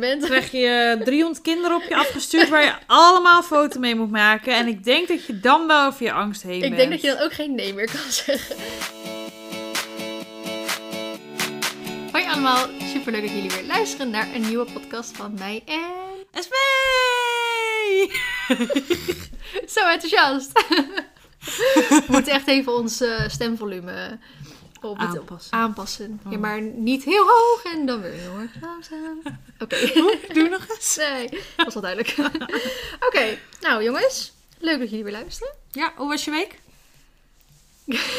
bent. krijg je 300 kinderen op je afgestuurd waar je allemaal foto mee moet maken. En ik denk dat je dan wel over je angst heen bent. Ik denk dat je dan ook geen nee meer kan zeggen. Hoi allemaal, superleuk dat jullie weer luisteren naar een nieuwe podcast van mij en... SP! Zo enthousiast! We moeten echt even ons eh, stemvolume op Aanpassen. aanpassen. Ja, Oh. maar niet heel hoog en dan weer heel erg langzaam. Oké. Doe nog eens. Nee, was wel duidelijk. Oké, nou jongens. Leuk dat jullie weer luisteren. Ja, hoe was je week?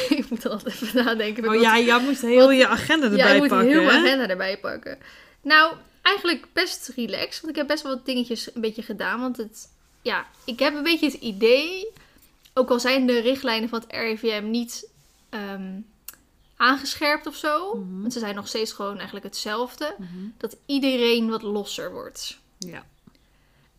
ik moet altijd even nadenken. Oh ja, jij moet heel je agenda erbij ja, ik moet pakken. heel mijn hè? agenda erbij pakken. Nou, eigenlijk best relaxed. Want ik heb best wel wat dingetjes een beetje gedaan. Want het, ja, ik heb een beetje het idee, ook al zijn de richtlijnen van het RIVM niet ehm, aangescherpt of zo. Mhm. Want ze zijn nog steeds gewoon eigenlijk hetzelfde. Mhm. Dat iedereen wat losser wordt. Ja.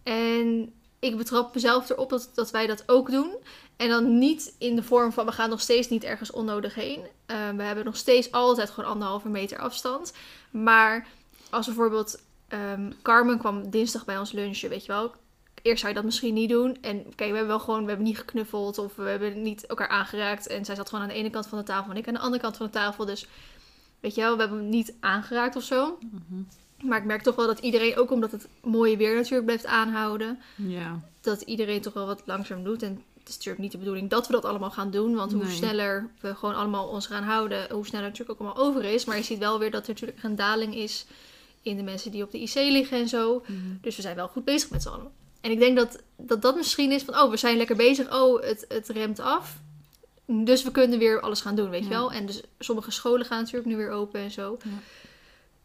En ik betrap mezelf erop dat, dat wij dat ook doen. En dan niet in de vorm van we gaan nog steeds niet ergens onnodig heen. Eh, we hebben nog steeds altijd gewoon anderhalve meter afstand. Maar als bijvoorbeeld ehm, Carmen kwam dinsdag bij ons lunchen, weet je wel. Eerst zou je dat misschien niet doen. En kijk, we hebben wel gewoon, we hebben niet geknuffeld of we hebben niet elkaar aangeraakt. En zij zat gewoon aan de ene kant van de tafel en ik aan de andere kant van de tafel. Dus weet je wel, we hebben hem niet aangeraakt of zo. Mhm. Maar ik merk toch wel dat iedereen, ook omdat het mooie weer natuurlijk blijft aanhouden, Ja. dat iedereen toch wel wat langzaam doet. En het is natuurlijk niet de bedoeling dat we dat allemaal gaan doen. Want hoe Nee. sneller we gewoon allemaal ons gaan houden, hoe sneller het natuurlijk ook allemaal over is. Maar je ziet wel weer dat er natuurlijk een daling is in de mensen die op de IC liggen en zo. Mhm. Dus we zijn wel goed bezig met z'n allen. En ik denk dat, dat dat misschien is van, oh, we zijn lekker bezig. Oh, het, het remt af. Dus we kunnen weer alles gaan doen, weet je Ja. wel. En dus sommige scholen gaan natuurlijk nu weer open en zo. Ja.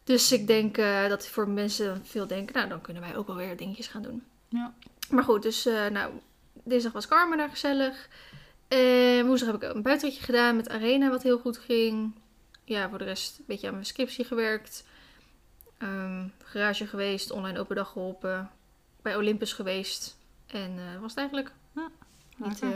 Dus ik denk eh, dat voor mensen veel denken, nou, dan kunnen wij ook wel weer dingetjes gaan doen. Ja. Maar goed, dus eh, nou, dinsdag was Carmen daar gezellig. En woensdag heb ik een buitenritje gedaan met Arena, wat heel goed ging. Ja, voor de rest een beetje aan mijn scriptie gewerkt. Ehm, garage geweest, online open dag geholpen. Bij Olympus geweest. En eh was het eigenlijk Ja, niet, eh,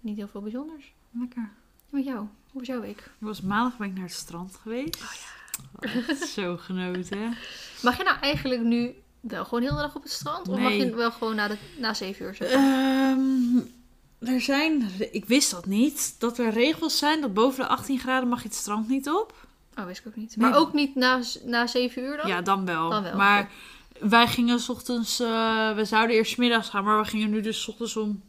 niet heel veel bijzonders. Lekker. En Met jou, hoe was jouw week? Ik was maandag ben ik naar het strand geweest. Oh ja. Echt zo genoten. Mag je nou eigenlijk nu wel gewoon heel de dag op het strand? Of mag je wel gewoon na, de, na 7 uur zijn? Ehm, er zijn, ik wist dat niet, dat er regels zijn dat boven de 18 graden mag je het strand niet op. Oh, wist ik ook niet. Nee. Maar ook niet na, na 7 uur dan? Ja, dan wel. Dan wel, Maar wij gingen 's ochtends, eh, we zouden eerst middags gaan, maar we gingen nu dus 's ochtends om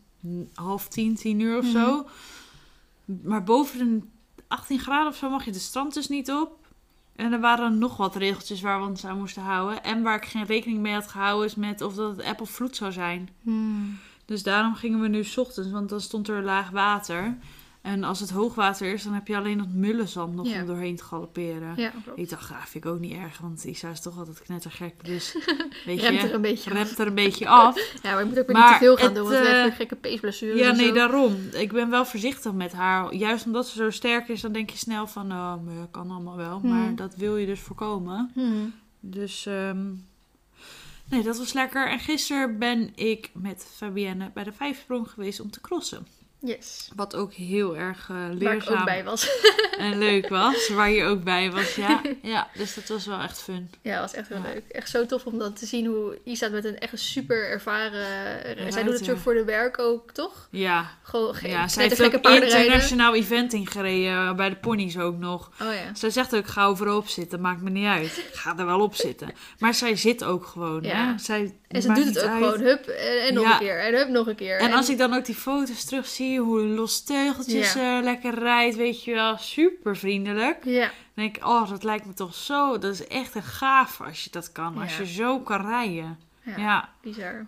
half tien, tien uur of Mhm. zo. Maar boven de 18 graden of zo mag je de strand dus niet op. En er waren nog wat regeltjes waar we ons aan moesten houden. En waar ik geen rekening mee had gehouden is met of dat het app of vloed zou zijn. Hmm. Dus daarom gingen we nu 's ochtends, want dan stond er laag water. En als het hoogwater is, dan heb je alleen dat mullenzand nog Ja. om doorheen te galopperen. Ja. Ik dacht, ah, vind ik ook niet erg, want Isa is toch altijd knettergek. Dus weet Remt er je, een beetje af. er een beetje af. Ja, maar je moet ook weer Maar niet te veel gaan het, doen, want we eh, hebben weer gekke peesblessures Ja, nee, zo. daarom. Ik ben wel voorzichtig met haar. Juist omdat ze zo sterk is, dan denk je snel van, oh, maar kan allemaal wel. Hmm. Maar dat wil je dus voorkomen. Hmm. Dus, ehm, nee, dat was lekker. En gisteren ben ik met Fabienne bij de vijfsprong geweest om te crossen. Yes. Wat ook heel erg Waar ik leerzaam ook bij was. en leuk was. Waar je ook bij was, ja. Ja, dus dat was wel echt fun. Ja, dat was echt heel Ja. leuk. Echt zo tof om dan te zien hoe Isa met een echt super ervaren... Zij doet het natuurlijk voor de werk ook, toch? Ja, Gewoon ge- ja zij heeft ook internationaal eventing gereden. eh, Bij de ponies ook nog. Oh ja. Zij zegt ook, ga overal op zitten. Maakt me niet uit. Ik ga er wel op zitten. Maar zij zit ook gewoon, Ja. hè. Zij En ze doet het ook uit. gewoon. Hup, en, en nog Ja. een keer. En hup, nog een keer. En als ik dan ook die foto's terug zie, hoe los teugeltjes Ja. eh, lekker rijdt, weet je wel, super vriendelijk. Ja, Dan denk ik, oh, dat lijkt me toch zo, dat is echt een gaaf als je dat kan, als je zo kan rijden. ja, Ja, ja, bizar.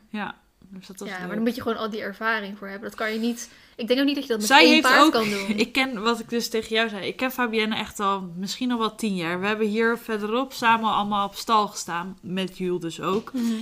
dus dat was Ja, leuk. maar dan moet je gewoon al die ervaring voor hebben. Dat kan je niet... Ik denk ook niet dat je dat met Zij één heeft paard ook, kan doen. ik ken, wat ik dus tegen jou zei, ik ken Fabienne echt al misschien al wel tien jaar. We hebben hier verderop samen allemaal op stal gestaan, met Jules dus ook. Mhm.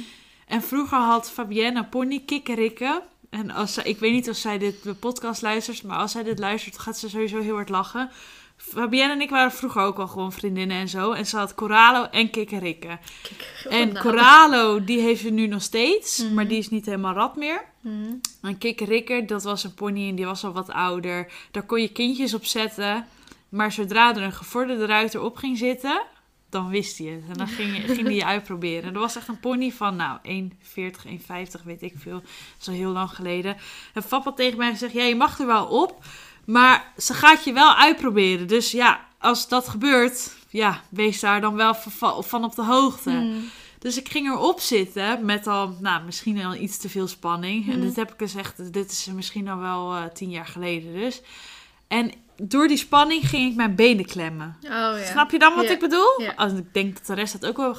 En vroeger had Fabienne pony kikkerikken. En als zij, ik weet niet of zij dit de podcast luistert, maar als zij dit luistert, gaat ze sowieso heel hard lachen. Fabienne en ik waren vroeger ook al gewoon vriendinnen en zo. En ze had Coralo en Kikkerikke. Kijk, En. Coralo, die heeft ze nu nog steeds. Mhm. Maar die is niet helemaal rad meer. Mhm. En Kikkerikke, dat was een pony en die was al wat ouder. Daar kon je kindjes op zetten. Maar zodra er een gevorderde ruiter op ging zitten... dan wist hij het. En dan ging, ging hij je uitproberen. En er was echt een pony van, nou, 1,40, 1,50, weet ik veel. Dat is al heel lang geleden. En had tegen mij gezegd, ja, je mag er wel op. Maar ze gaat je wel uitproberen. Dus ja, als dat gebeurt, ja, wees daar dan wel van op de hoogte. Hmm. Dus ik ging erop zitten met al, nou, misschien al iets te veel spanning. En Mhm. dit heb ik dus echt, dit is misschien al wel eh, tien jaar geleden dus. En door die spanning ging ik mijn benen klemmen. Oh ja. Snap je dan wat Ja. ik bedoel? Als ik denk dat de rest dat ook wel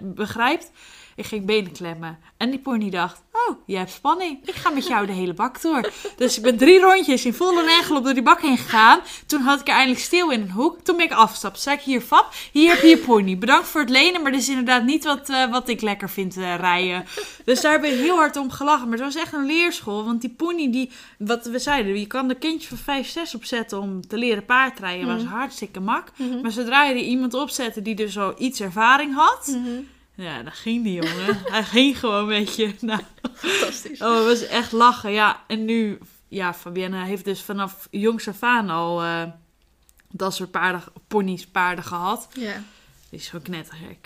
begrijpt. Ik ging benen klemmen. En die pony dacht, oh, je hebt spanning. Ik ga met jou de hele bak door. Dus ik ben drie rondjes in volle rengelop door die bak heen gegaan. Toen had ik er eindelijk stil in een hoek. Toen ben ik afgestapt. Zei ik, hier Fab, hier heb je je pony. Bedankt voor het lenen, maar dit is inderdaad niet wat, eh, wat ik lekker vind eh, rijden. Dus daar ben ik heel hard om gelachen. Maar het was echt een leerschool. Want die pony, die, wat we zeiden, je kan er kindje van 5, 6 op zetten om te leren paardrijden. was Mhm. hartstikke mak. Mhm. Maar zodra je er iemand opzette die dus al iets ervaring had, Mhm. Ja, dan ging die jongen. Hij ging gewoon een beetje. Nou, Fantastisch. oh, het was echt lachen. Ja, en nu, ja, Fabienne heeft dus vanaf jongs af aan al eh, dat soort paarden, ponies, paarden gehad. Ja. Is gewoon knettergek.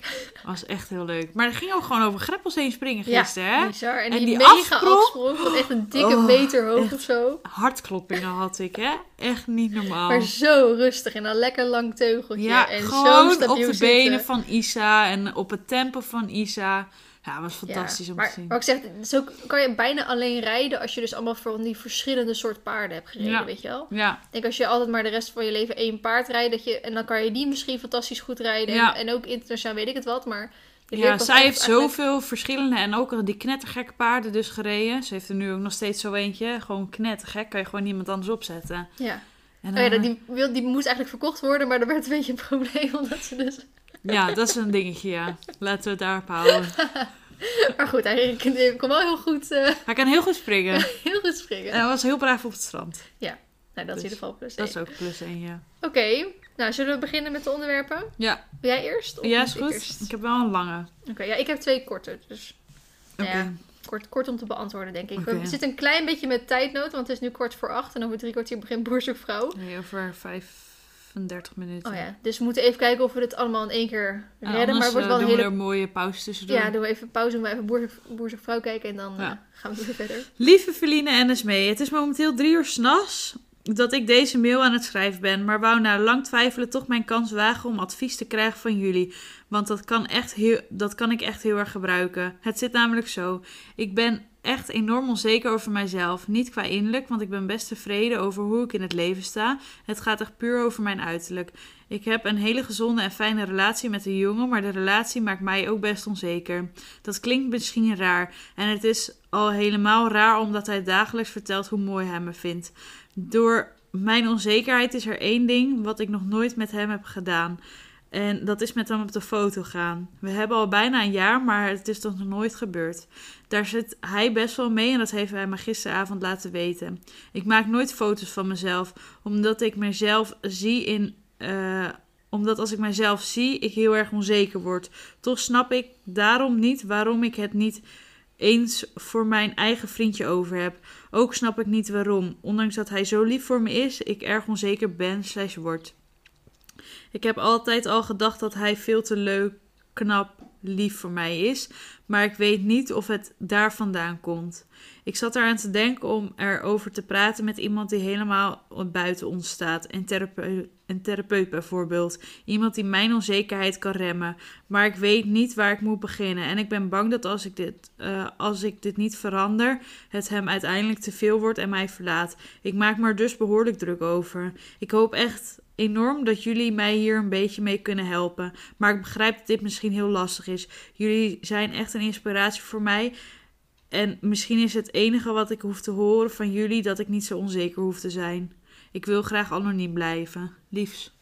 Was echt heel leuk. Maar er ging ook gewoon over greppels heen springen Ja, gisteren, hè? bizar. En, En die, die mega afsprong? afsprong van echt een dikke Oh, meter hoog of zo. Hartkloppingen had ik, hè? Echt niet normaal. Maar zo rustig en dan lekker lang teugeltje. Ja, en zo gewoon stabiel op de zitten. benen van Isa en op het tempo van Isa. Ja, was fantastisch Ja, om maar, te zien. Maar ik zeg, zo kan je bijna alleen rijden als je dus allemaal van die verschillende soort paarden hebt gereden, Ja. weet je wel? Ja, Ik denk als je altijd maar de rest van je leven één paard rijdt, dat je, en dan kan je die misschien fantastisch goed rijden. En, en ook internationaal weet ik het wat, maar... ja zij heeft eigenlijk- zoveel verschillende en ook al die knettergekke paarden dus gereden. Ze heeft er nu ook nog steeds zo eentje. Gewoon knettergek, kan je gewoon niemand anders opzetten. Ja. En Oh ja, dan- die, wil, die moest eigenlijk verkocht worden, maar dat werd een beetje een probleem, omdat ze dus... ja, dat is een dingetje, ja. Laten we het daarop houden. Maar goed, hij kon- kon wel heel goed, eh, Hij kan heel goed springen. heel goed springen. En hij was heel braaf op het strand. nou, dat is in dus ieder geval plus Dat is ook plus één, ja. Oké, nou zullen we beginnen met de onderwerpen? Ja, Wil jij eerst? Of ja is ik goed. eerst? Ik heb wel een lange. Oké, ja, ik heb twee korte, dus. Nou ja. kort, kort om te beantwoorden, denk ik. We zitten een klein beetje met tijdnood, want het is nu kwart voor acht en over drie kwartier begint Boerzoekvrouw. Nee, over 35 minuten. Oh ja, dus we moeten even kijken of we dit allemaal in één keer En redden. maar het wordt eh, wel een doen hele... we er een mooie pauze tussendoor. Ja, doen we even pauze, doen we even Boerzoek- Boerzoekvrouw kijken en dan Ja. eh, gaan we weer verder. Lieve Feline en Esmee, het is momenteel drie uur s'nachts dat ik deze mail aan het schrijven ben, maar wou na lang twijfelen toch mijn kans wagen om advies te krijgen van jullie. Want dat kan, echt heel, dat kan ik echt heel erg gebruiken. Het zit namelijk zo. Ik ben echt enorm onzeker over mijzelf. Niet qua innerlijk, want ik ben best tevreden over hoe ik in het leven sta. Het gaat echt puur over mijn uiterlijk. Ik heb een hele gezonde en fijne relatie met een jongen, maar de relatie maakt mij ook best onzeker. Dat klinkt misschien raar en het is al helemaal raar omdat hij dagelijks vertelt hoe mooi hij me vindt. Door mijn onzekerheid is er één ding wat ik nog nooit met hem heb gedaan. En dat is met hem op de foto gaan. We hebben al bijna een jaar, maar het is nog nooit gebeurd. Daar zit hij best wel mee en dat heeft hij me gisteravond laten weten. Ik maak nooit foto's van mezelf, omdat ik mezelf zie in. eh, omdat als ik mezelf zie, ik heel erg onzeker word. Toch snap ik daarom niet waarom ik het niet eens voor mijn eigen vriendje over heb. Ook snap ik niet waarom. Ondanks dat hij zo lief voor me is, ik erg onzeker ben slash word. Ik heb altijd al gedacht dat hij veel te leuk, knap, lief voor mij is. Maar ik weet niet of het daar vandaan komt. Ik zat eraan te denken om erover te praten met iemand die helemaal buiten ons staat. Een therapeut, een therapeut bijvoorbeeld. Iemand die mijn onzekerheid kan remmen. Maar ik weet niet waar ik moet beginnen. En ik ben bang dat als ik dit, eh, als ik dit niet verander, het hem uiteindelijk te veel wordt en mij verlaat. Ik maak me er dus behoorlijk druk over. Ik hoop echt enorm dat jullie mij hier een beetje mee kunnen helpen. Maar ik begrijp dat dit misschien heel lastig is. Jullie zijn echt een inspiratie voor mij. En misschien is het enige wat ik hoef te horen van jullie dat ik niet zo onzeker hoef te zijn. Ik wil graag anoniem blijven. Liefs.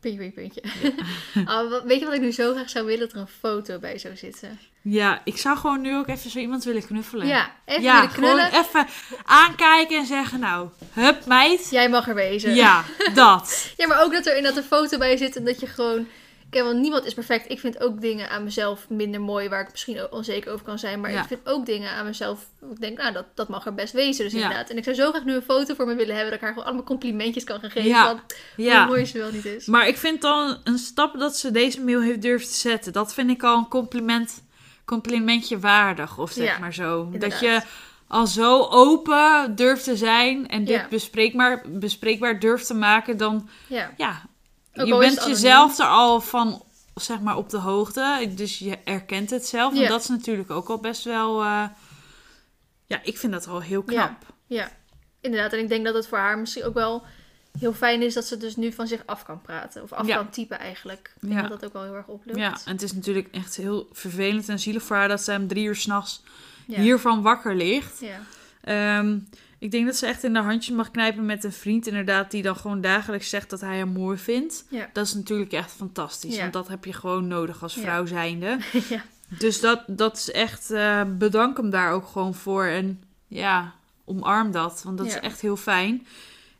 Puntje, puntje, puntje. Wat- weet je wat ik nu zo graag zou willen? Dat er een foto bij zou zitten. Ja, ik zou gewoon nu ook even zo iemand willen knuffelen. Ja, even ja willen knullen. gewoon even aankijken en zeggen, nou, hup meid. Jij mag er wezen. Ja, dat. Ja, maar ook dat er inderdaad een foto bij zit en dat je gewoon... Ja, want niemand is perfect. Ik vind ook dingen aan mezelf minder mooi waar ik misschien onzeker over kan zijn. Maar Ja. ik vind ook dingen aan mezelf. Ik denk, nou, dat, dat mag er best wezen. Dus Ja. inderdaad. En ik zou zo graag nu een foto voor me willen hebben. Dat ik haar gewoon allemaal complimentjes kan gaan geven. Ja. Van hoe mooi ze wel niet is. Maar ik vind dan een stap dat ze deze mail heeft durven te zetten. Dat vind ik al een compliment, complimentje waardig. Of zeg Ja, maar zo. inderdaad. Dat je al zo open durft te zijn. En dit Ja. bespreekbaar, bespreekbaar durft te maken. Dan Ja. je bent jezelf er al van zeg maar op de hoogte. Dus je erkent het zelf. En dat is natuurlijk ook al best wel... eh, ja, ik vind dat al heel knap. Ja, inderdaad. En ik denk dat het voor haar misschien ook wel heel fijn is dat ze dus nu van zich af kan praten. Of af Ja. kan typen eigenlijk. Ik denk Ja. dat dat ook wel heel erg oplucht. Ja, en het is natuurlijk echt heel vervelend en zielig voor haar dat ze om drie uur s'nachts Ja. hiervan wakker ligt. Ja. Ehm, ik denk dat ze echt in de handjes mag knijpen met een vriend, inderdaad, die dan gewoon dagelijks zegt dat hij hem mooi vindt. Ja. Dat is natuurlijk echt fantastisch, Ja. want dat heb je gewoon nodig als vrouw zijnde. ja. Dus dat, dat is echt, eh, bedank hem daar ook gewoon voor en ja, omarm dat, want dat is echt heel fijn.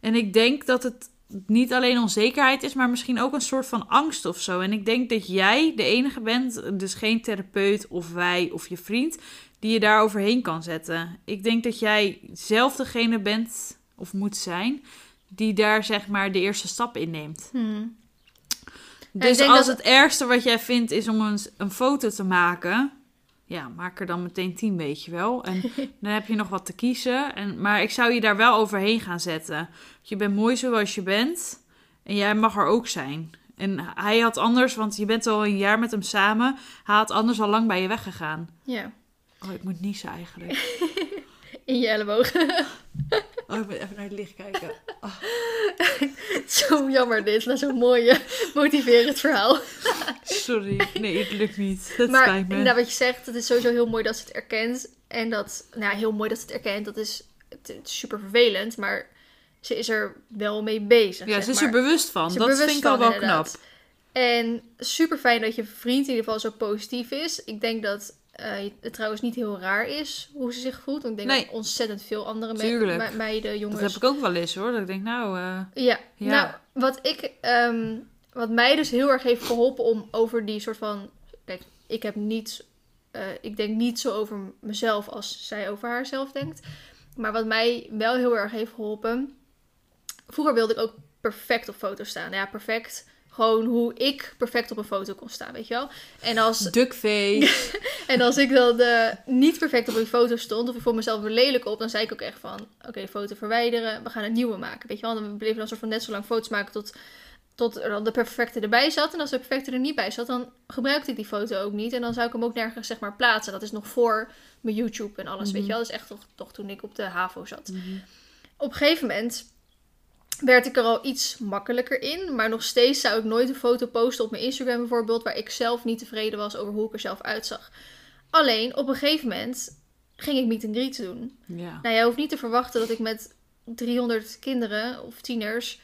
En ik denk dat het niet alleen onzekerheid is, maar misschien ook een soort van angst of zo. En ik denk dat jij de enige bent, dus geen therapeut of wij of je vriend, die je daar overheen kan zetten. Ik denk dat jij zelf degene bent of moet zijn die daar zeg maar de eerste stap in neemt. Hmm. Dus als dat- het ergste wat jij vindt is om een, een foto te maken, ja, maak er dan meteen tien, weet je wel. En dan heb je nog wat te kiezen. En, maar ik zou je daar wel overheen gaan zetten. Je bent mooi zoals je bent en jij mag er ook zijn. En hij had anders, want je bent al een jaar met hem samen, hij had anders al lang bij je weggegaan. ja. Oh, ik moet niezen eigenlijk. In je elleboog. Oh, ik moet even naar het licht kijken. Zo jammer dit. Na zo'n mooie, motiverend verhaal. Sorry, nee, het lukt niet. Het maar spijt me. inderdaad, wat je zegt, het is sowieso heel mooi dat ze het erkent. En dat, nou ja, heel mooi dat ze het erkent. Dat is, het, het is super vervelend, maar ze is er wel mee bezig. ja, ze is maar. er bewust van. Dat bewust vind ik al wel knap. En super fijn dat je vriend in ieder geval zo positief is. Ik denk dat eh, het trouwens niet heel raar is hoe ze zich voelt. Want ik denk Nee. dat ontzettend veel andere me- me- meiden, jongens... Dat heb ik ook wel eens hoor. Dat ik denk, nou, eh, Ja, Ja. nou, wat ik, ehm, wat mij dus heel erg heeft geholpen om over die soort van, kijk, ik heb niet, eh, ik denk niet zo over mezelf als zij over haarzelf denkt, maar wat mij wel heel erg heeft geholpen, vroeger wilde ik ook perfect op foto's staan, ja, perfect. Gewoon hoe ik perfect op een foto kon staan, weet je wel. En als, duckface. en als ik dan eh, niet perfect op een foto stond, of ik vond mezelf er lelijk op, dan zei ik ook echt van: Oké, foto verwijderen, we gaan een nieuwe maken. Weet je wel, dan bleven we dan soort van net zo lang foto's maken tot, tot er dan de perfecte erbij zat. En als de perfecte er niet bij zat, dan gebruikte ik die foto ook niet. En dan zou ik hem ook nergens zeg maar plaatsen. Dat is nog voor mijn YouTube en alles, weet je wel. Dat is echt toch, toch toen ik op de HAVO zat. Op een gegeven moment werd ik er al iets makkelijker in. Maar nog steeds zou ik nooit een foto posten op mijn Instagram bijvoorbeeld... waar ik zelf niet tevreden was over hoe ik er zelf uitzag. Alleen, op een gegeven moment ging ik meet and greet doen. ja. Nou, jij hoeft niet te verwachten dat ik met 300 kinderen of tieners...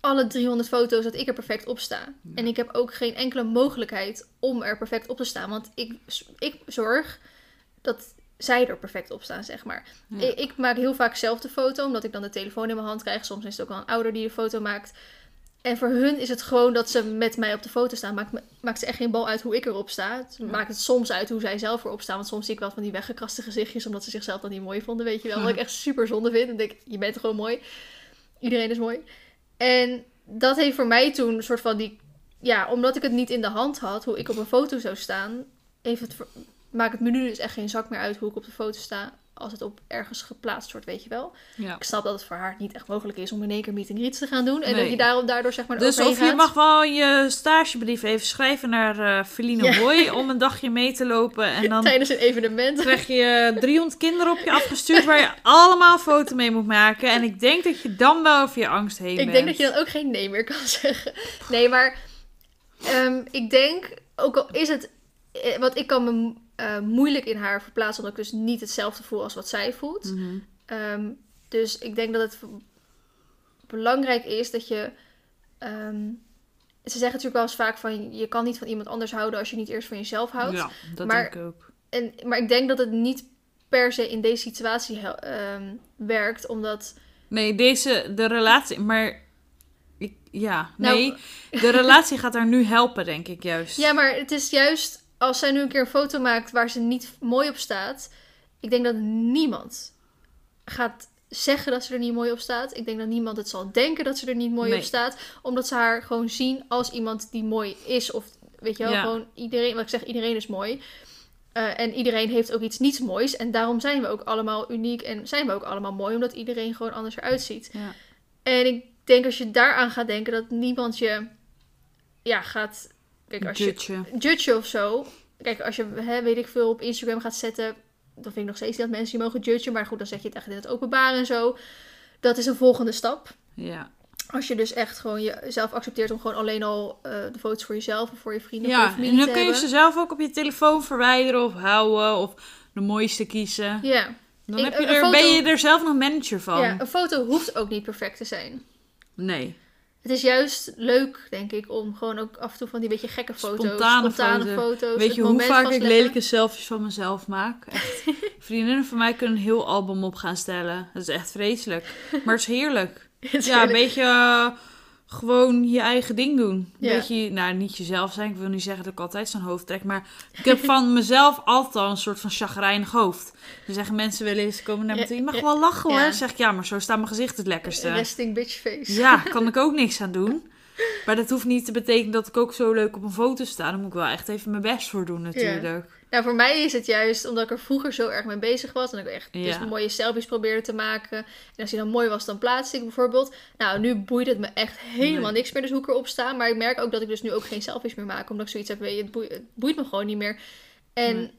alle 300 foto's dat ik er perfect op sta. En ik heb ook geen enkele mogelijkheid om er perfect op te staan. Want ik, ik zorg dat zij er perfect op staan, zeg maar. Ja. Ik, ik maak heel vaak zelf de foto, omdat ik dan de telefoon in mijn hand krijg. Soms is het ook wel een ouder die de foto maakt. En voor hun is het gewoon dat ze met mij op de foto staan. Maakt, maakt ze echt geen bal uit hoe ik erop sta. Het maakt het soms uit hoe zij zelf erop staan. Want soms zie ik wel van die weggekraste gezichtjes, omdat ze zichzelf dan niet mooi vonden, weet je wel. Wat ik echt super zonde vind. En denk, ik, je bent gewoon mooi. Iedereen is mooi. En dat heeft voor mij toen een soort van die... Ja, omdat ik het niet in de hand had, hoe ik op een foto zou staan... Heeft het, voor- maakt het me nu dus echt geen zak meer uit hoe ik op de foto sta... als het op ergens geplaatst wordt, weet je wel. ja. Ik snap dat het voor haar niet echt mogelijk is om in één keer meet and greets te gaan doen. En Nee. dat je daarom, daardoor zeg maar Dus of je gaat. mag wel je stagebrief even schrijven naar eh Feline Ja. Hoy om een dagje mee te lopen. En dan Tijdens een evenement. krijg je 300 kinderen op je afgestuurd waar je allemaal een foto mee moet maken. En ik denk dat je dan wel over je angst heen Ik bent. denk dat je dan ook geen nee meer kan zeggen. Nee, maar ehm, ik denk, ook al is het... eh, Want ik kan me eh, moeilijk in haar verplaatsen... omdat ik dus niet hetzelfde voel als wat zij voelt. Mhm. Ehm, dus ik denk dat het belangrijk is dat je... ehm, ze zeggen natuurlijk wel eens vaak van... je kan niet van iemand anders houden als je niet eerst van jezelf houdt. Ja, dat Maar- denk ik ook. En, maar ik denk dat het niet per se in deze situatie ehm, werkt, omdat... Nee, deze, de relatie, maar Ik, ja, Nou, nee. De relatie gaat haar nu helpen, denk ik juist. Ja, maar het is juist als zij nu een keer een foto maakt waar ze niet mooi op staat. Ik denk dat niemand gaat zeggen dat ze er niet mooi op staat. Ik denk dat niemand het zal denken dat ze er niet mooi Nee. op staat. Omdat ze haar gewoon zien als iemand die mooi is. Of weet je wel, Ja. gewoon iedereen. Wat ik zeg, iedereen is mooi. Eh, en iedereen heeft ook iets niets moois. En daarom zijn we ook allemaal uniek. En zijn we ook allemaal mooi. Omdat iedereen gewoon anders eruit ziet. Ja. En ik denk als je daaraan gaat denken dat niemand je ja, gaat. Kijk, als je Judgen. of zo. Kijk, als je, hè, weet ik veel, op Instagram gaat zetten. Dan vind ik nog steeds niet dat mensen je mogen judgen. Maar goed, dan zet je het echt in het openbaar en zo. Dat is een volgende stap. Ja. Als je dus echt gewoon jezelf accepteert om gewoon alleen al eh, de foto's voor jezelf of voor je vrienden of Ja, en familie dan te kun je hebben. ze zelf ook op je telefoon verwijderen of houden of de mooiste kiezen. Ja. Dan Ik- heb je er, foto- ben je er zelf nog manager van. ja, een foto hoeft ook niet perfect te zijn. Nee. Het is juist leuk, denk ik, om gewoon ook af en toe van die beetje gekke foto's, Spontane spontane foto. foto's. Weet je hoe vaak ik lelijke selfies van mezelf maak? Echt. Vriendinnen van mij kunnen een heel album op gaan stellen. Dat is echt vreselijk. Maar het is heerlijk. Het is Ja, een heerlijk. beetje eh, gewoon je eigen ding doen. Ja. beetje, nou niet jezelf zijn. Ik wil niet zeggen dat ik altijd zo'n hoofd trek. Maar ik heb van mezelf altijd al een soort van chagrijnig hoofd. Dan zeggen mensen wel eens, komen naar me toe. Je mag wel lachen hoor. Dan zeg ik, ja, maar zo staat mijn gezicht het lekkerste. Resting bitch face. Ja, kan ik ook niks aan doen. Maar dat hoeft niet te betekenen dat ik ook zo leuk op een foto sta. Daar moet ik wel echt even mijn best voor doen natuurlijk. Nou, voor mij is het juist omdat ik er vroeger zo erg mee bezig was. En ik echt dus Ja. mooie selfies probeerde te maken. En als die dan mooi was, dan plaatste ik bijvoorbeeld. Nou, nu boeit het me echt helemaal niks meer dus hoe ik erop sta. Maar ik merk ook dat ik dus nu ook geen selfies meer maak. Omdat ik zoiets heb, weet je, het boeit, het boeit me gewoon niet meer. En Nee.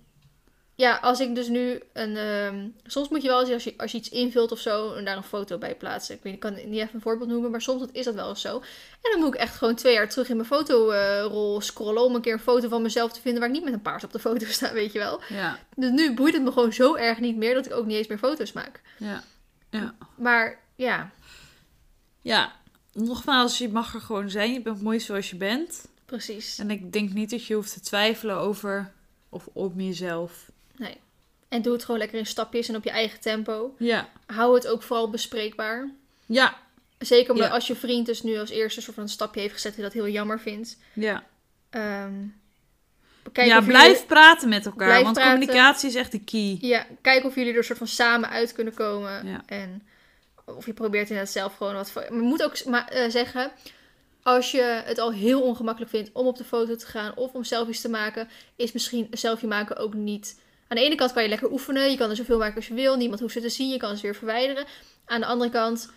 Ja, als ik dus nu een... ehm, soms moet je wel eens, als je, als je iets invult of zo, en daar een foto bij plaatsen. Ik, weet, ik kan niet even een voorbeeld noemen, maar soms is dat wel eens zo. En dan moet ik echt gewoon twee jaar terug in mijn fotorol scrollen... om een keer een foto van mezelf te vinden waar ik niet met een paard op de foto sta, weet je wel. Ja, Dus nu boeit het me gewoon zo erg niet meer dat ik ook niet eens meer foto's maak. ja, ja. Maar ja, Ja, nogmaals, je mag er gewoon zijn. Je bent mooi zoals je bent. precies. En ik denk niet dat je hoeft te twijfelen over of op jezelf. Nee. En doe het gewoon lekker in stapjes en op je eigen tempo. Ja, Hou het ook vooral bespreekbaar. ja, Zeker omdat Ja. als je vriend dus nu als eerste soort van een stapje heeft gezet die dat heel jammer vindt. ja. Ehm, kijk ja, blijf Jullie, praten met elkaar. Blijf want praten. communicatie is echt de key. ja, kijk of jullie er soort van samen uit kunnen komen. Ja. En of je probeert inderdaad zelf gewoon wat... Maar je moet ook ma- eh, zeggen... Als je het al heel ongemakkelijk vindt om op de foto te gaan of om selfies te maken, is misschien een selfie maken ook niet. Aan de ene kant kan je lekker oefenen, je kan er zoveel maken als je wil, niemand hoeft ze te zien, je kan ze weer verwijderen. Aan de andere kant,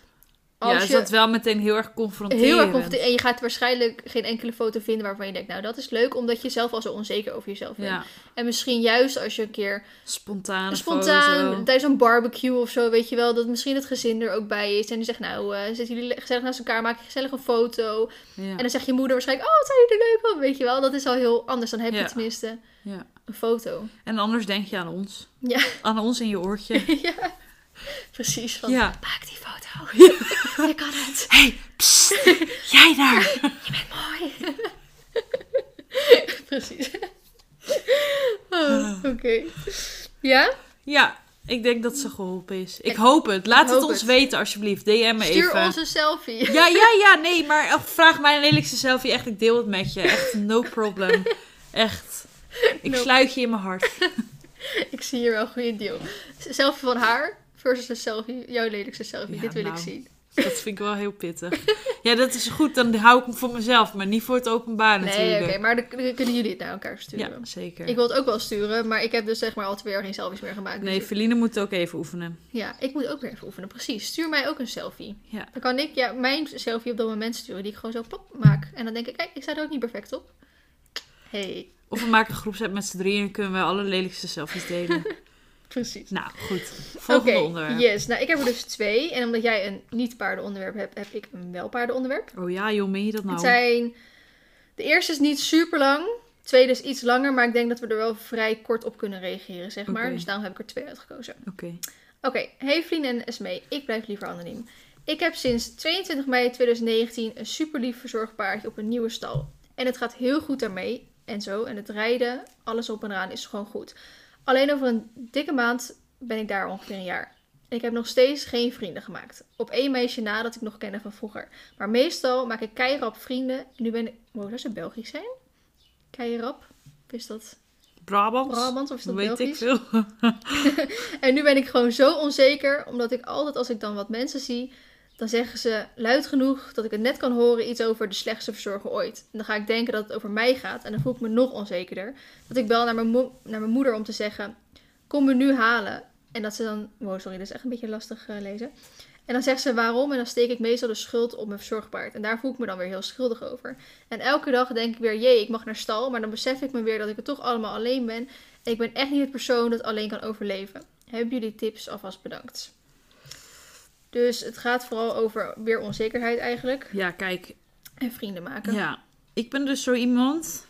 als ja, is je dat wel meteen heel erg confronterend. heel erg confronterend en je gaat waarschijnlijk geen enkele foto vinden waarvan je denkt, nou dat is leuk, omdat je zelf al zo onzeker over jezelf bent. Ja, En misschien juist als je een keer spontane spontaan foto. tijdens een barbecue of zo, weet je wel, dat misschien het gezin er ook bij is en die zegt, nou eh, zitten jullie gezellig naast elkaar, maak je gezellig een foto. Ja, En dan zegt je moeder waarschijnlijk, oh, wat zijn jullie er leuk op, weet je wel. Dat is al heel anders. Dan heb je Ja. tenminste een foto. En anders denk je aan ons. Ja, Aan ons in je oortje. ja. Precies. Van, Ja. maak die foto. je kan het. hey, psst, jij daar. Mooi. precies. Oh, Oké. Ja? Ja, ik denk dat ze geholpen is. Ik hoop het. Laat het ons het. weten alsjeblieft. DM me Stuur even. ons een selfie. Ja, ja, ja, nee, maar vraag mijn lelijkste selfie. Echt, ik deel het met je. Echt, no problem. Echt. Ik No. sluit je in mijn hart. Ik zie hier wel een goede deal. Selfie van haar versus een selfie, jouw lelijkste selfie. Ja, Dit wil nou. ik zien. Dat vind ik wel heel pittig. Ja, dat is goed. Dan hou ik hem voor mezelf, maar niet voor het openbaar Nee, natuurlijk. oké. maar dan dan kunnen jullie het naar elkaar sturen. Ja, zeker. Ik wil het ook wel sturen, maar ik heb dus zeg maar al twee jaar geen selfies meer gemaakt. Nee, Dus Feline moet ook even oefenen. Ja, ik moet ook weer even oefenen. Precies. Stuur mij ook een selfie. Ja. Dan kan ik ja, mijn selfie op dat moment sturen, die ik gewoon zo plop maak. En dan denk ik, kijk, ik sta er ook niet perfect op. Hey, Of we maken een groepset met z'n drieën en kunnen we alle lelijkste selfies delen. precies. nou, goed. Volgende Oké, onderwerp. yes. Nou, ik heb er dus twee. En omdat jij een niet-paardenonderwerp hebt, heb ik een wel-paardenonderwerp. Oh ja, joh, meen je dat nou? Het zijn... De eerste is niet super lang. De tweede is iets langer, maar ik denk dat we er wel vrij kort op kunnen reageren, zeg maar. Oké. Dus daarom heb ik er twee uitgekozen. Oké. Oké, hey Vlien en Esmee, ik blijf liever anoniem. Ik heb sinds 22 mei 2019 een super lief verzorgd paardje op een nieuwe stal. En het gaat heel goed daarmee en zo. En het rijden, alles op en eraan is gewoon goed. Alleen over een dikke maand ben ik daar ongeveer een jaar. En ik heb nog steeds geen vrienden gemaakt. Op één meisje na dat ik nog kende van vroeger. Maar meestal maak ik keirap vrienden. En nu ben ik... Wow, dat zou Belgisch zijn? Keirap? Of is dat Brabant? Brabant of is dat Weet ik Belgisch? veel. En nu ben ik gewoon zo onzeker, omdat ik altijd als ik dan wat mensen zie, dan zeggen ze luid genoeg dat ik het net kan horen iets over de slechtste verzorger ooit. En dan ga ik denken dat het over mij gaat en dan voel ik me nog onzekerder. Dat ik bel naar mijn, naar mijn moeder om te zeggen, kom me nu halen. En dat ze dan, wow sorry, dat is echt een beetje lastig eh, lezen. En dan zegt ze waarom en dan steek ik meestal de schuld op mijn verzorgpaard. En daar voel ik me dan weer heel schuldig over. En elke dag denk ik weer, jee, ik mag naar stal. Maar dan besef ik me weer dat ik het toch allemaal alleen ben. En ik ben echt niet het persoon dat alleen kan overleven. Hebben jullie tips? Alvast bedankt. Dus het gaat vooral over weer onzekerheid eigenlijk. Ja, kijk. En vrienden maken. Ja. Ik ben dus zo iemand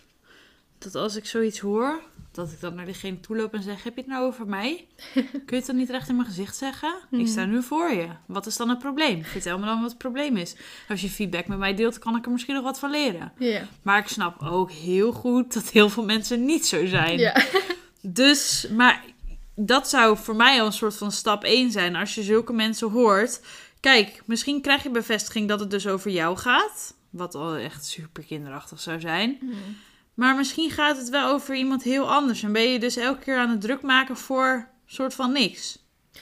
dat als ik zoiets hoor, dat ik dan naar diegene toe loop en zeg: Heb je het nou over mij? Kun je het dan niet recht in mijn gezicht zeggen? Ik sta nu voor je. Wat is dan het probleem? Vertel me dan wat het probleem is. Als je feedback met mij deelt, kan ik er misschien nog wat van leren. Ja. Maar ik snap ook heel goed dat heel veel mensen niet zo zijn. Ja. Dus, maar dat zou voor mij al een soort van stap 1 zijn. Als je zulke mensen hoort. Kijk, misschien krijg je bevestiging dat het dus over jou gaat. Wat al echt super kinderachtig zou zijn. Maar misschien gaat het wel over iemand heel anders. En ben je dus elke keer aan het druk maken voor soort van niks.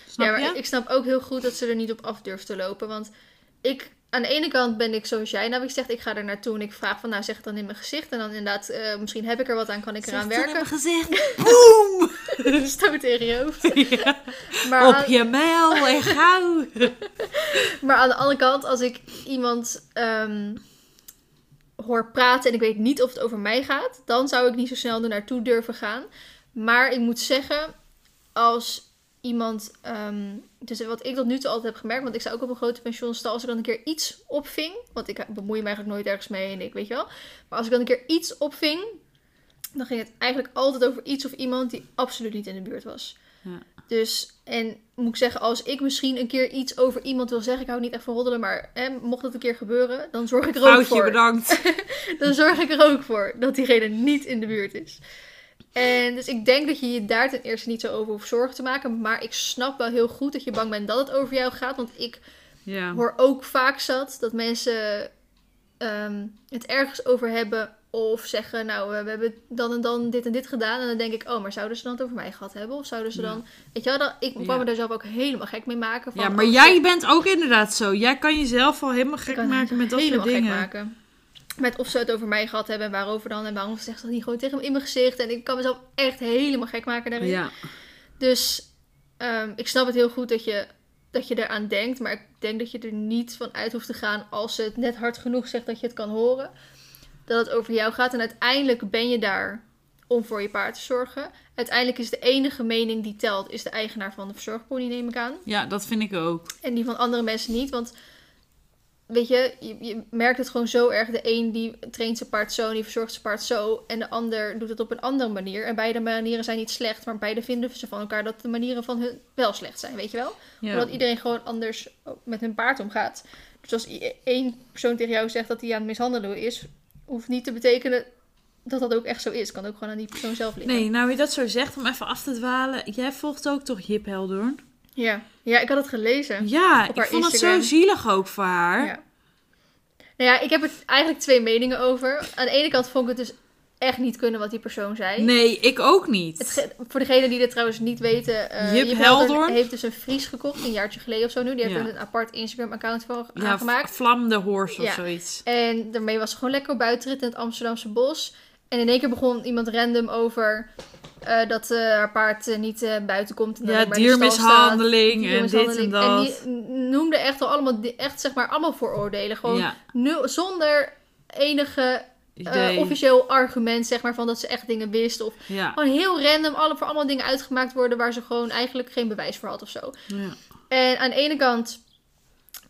Snap ja, maar je? ik snap ook heel goed dat ze er niet op af durft te lopen. Want ik, aan de ene kant ben ik zoals jij. Nou, ik gezegd, ik ga er naartoe en ik vraag van, nou zeg het dan in mijn gezicht. En dan inderdaad, eh, misschien heb ik er wat aan, kan ik eraan Zeg het in werken. mijn gezicht. Boom! Stoot tegen je hoofd. Ja. Maar Op aan, je mijl en gauw. maar aan de andere kant, als ik iemand ehm, hoor praten en ik weet niet of het over mij gaat, dan zou ik niet zo snel er naartoe durven gaan. Maar ik moet zeggen, als iemand, dus wat ik tot nu toe altijd heb gemerkt, want ik sta ook op een grote pensioenstal, als ik dan een keer iets opving, want ik bemoei me eigenlijk nooit ergens mee en ik weet je wel, maar als ik dan een keer iets opving, dan ging het eigenlijk altijd over iets of iemand die absoluut niet in de buurt was. Ja. Dus, en moet ik zeggen, als ik misschien een keer iets over iemand wil zeggen, ik hou niet echt van roddelen, maar hè, mocht dat een keer gebeuren, dan zorg ik er ook Foutje, voor. bedankt. Dan zorg ik er ook voor dat diegene niet in de buurt is. En dus ik denk dat je je daar ten eerste niet zo over hoeft zorgen te maken. Maar ik snap wel heel goed dat je bang bent dat het over jou gaat. Want ik Ja. hoor ook vaak zat dat mensen ehm, het ergens over hebben. Of zeggen, nou, we hebben dan en dan dit en dit gedaan. En dan denk ik, oh, maar zouden ze dan het over mij gehad hebben? Of zouden ze Ja. dan... Weet je wel, dan, ik Ja. kwam me daar zelf ook helemaal gek mee maken. Van, Ja, maar oh, jij shit, bent ook inderdaad zo. Jij kan jezelf al helemaal gek maken met dat soort helemaal dingen. Gek maken. Met of ze het over mij gehad hebben en waarover dan. En waarom zegt ze dat niet gewoon tegen me in mijn gezicht. En ik kan mezelf echt helemaal gek maken daarin. Ja. Dus ehm, ik snap het heel goed dat je, dat je eraan denkt. Maar ik denk dat je er niet van uit hoeft te gaan als ze het net hard genoeg zegt dat je het kan horen. Dat het over jou gaat. En uiteindelijk ben je daar om voor je paard te zorgen. Uiteindelijk is de enige mening die telt, is de eigenaar van de verzorgpony, neem ik aan. ja, dat vind ik ook. En die van andere mensen niet. Want weet je, je, je merkt het gewoon zo erg. De een die traint zijn paard zo en die verzorgt zijn paard zo. En de ander doet het op een andere manier. En beide manieren zijn niet slecht. Maar beide vinden ze van elkaar dat de manieren van hun wel slecht zijn, weet je wel? Ja. Omdat iedereen gewoon anders met hun paard omgaat. Dus als één persoon tegen jou zegt dat hij aan het mishandelen is, hoeft niet te betekenen dat dat ook echt zo is. Kan ook gewoon aan die persoon zelf liggen. Nee, nou je dat zo zegt, om even af te dwalen. Jij volgt ook toch Jip Heldoorn? Ja. ja, ik had het gelezen. Ja, ik vond het zo zielig ook voor haar. Ja. Nou ja, ik heb er eigenlijk twee meningen over. Aan de ene kant vond ik het dus echt niet kunnen wat die persoon zei. Nee, ik ook niet. Het voor degenen die dit trouwens niet weten, eh Jip Jip Helder heeft dus een Fries gekocht, een jaartje geleden of zo nu. Die heeft Ja. er een apart Instagram-account voor ja, aangemaakt. Vlam de Horse of Ja. zoiets. En daarmee was ze gewoon lekker op buitenrit in het Amsterdamse bos. En in één keer begon iemand random over eh, dat eh, haar paard eh, niet buiten komt. En Ja, diermishandeling en dit en dat. En die noemde echt al allemaal, echt zeg maar allemaal vooroordelen. Gewoon Ja, nul, zonder enige officieel argument, zeg maar, van dat ze echt dingen wist. Of ja. gewoon heel random alle, voor allemaal dingen uitgemaakt worden waar ze gewoon eigenlijk geen bewijs voor had of zo. ja. En aan de ene kant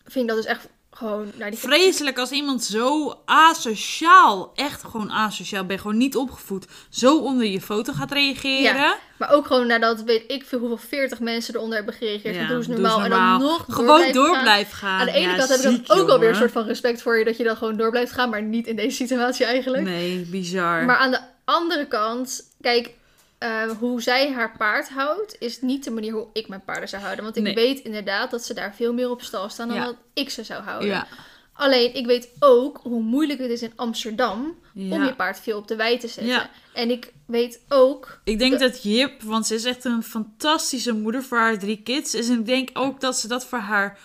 vind ik dat dus echt gewoon... Nou, die Vreselijk als iemand zo asociaal, echt gewoon asociaal, ben gewoon niet opgevoed, zo onder je foto gaat reageren. Ja, Maar ook gewoon nadat weet ik veel hoeveel 40 mensen eronder hebben gereageerd. Ja, doe normaal. En dan nog door Gewoon blijven door gaan. blijven gaan. Aan de ene Ja, kant heb ik dan ook alweer een soort van respect voor je dat je dan gewoon door blijft gaan. Maar niet in deze situatie eigenlijk. Nee, bizar. Maar aan de andere kant, kijk, eh, hoe zij haar paard houdt, is niet de manier hoe ik mijn paarden zou houden. Want ik Nee. weet inderdaad dat ze daar veel meer op stal staan dan Ja. dat ik ze zou houden. Ja. Alleen, ik weet ook hoe moeilijk het is in Amsterdam Ja. om je paard veel op de wei te zetten. En ik weet ook... Ik denk Dat- dat Jip, want ze is echt een fantastische moeder voor haar drie kids. Dus ik denk ook dat ze dat voor haar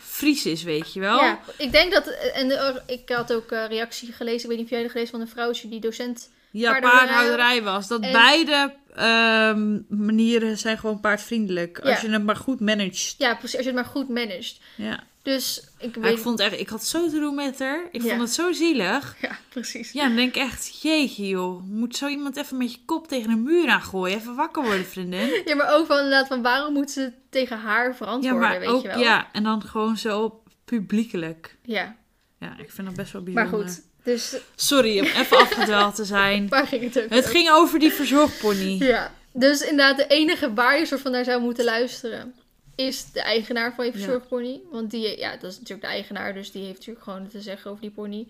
Fries is, weet je wel. ja ik denk dat... En ik had ook reactie gelezen, ik weet niet of jij dat gelezen van een vrouwtje die docent... Ja, paardhouderij was. Dat En- beide ehm, manieren zijn gewoon paardvriendelijk. Als Ja. je het maar goed managt. Ja, precies, als je het maar goed managt. Ja. Dus ik Maar weet... ik vond echt, ik had zo te doen met haar. Ik Ja. vond het zo zielig. Ja, precies. Ja, dan denk ik echt, jeetje joh. Moet zo iemand even met je kop tegen een muur aan gooien? Even wakker worden, vriendin. Ja, maar ook van inderdaad, van waarom moet ze tegen haar Ja, verantwoorden, maar weet ook, je wel? ja. En dan gewoon zo publiekelijk. Ja, Ja, ik vind dat best wel maar bijzonder. goed. Dus Sorry om even afgedwaald te zijn. waar ging het ook Het over? ging over die verzorgpony. Ja, dus inderdaad, de enige waar je soort van naar zou moeten luisteren is de eigenaar van je Ja. verzorgpony. Want die, ja, dat is natuurlijk de eigenaar, dus die heeft natuurlijk gewoon te zeggen over die pony.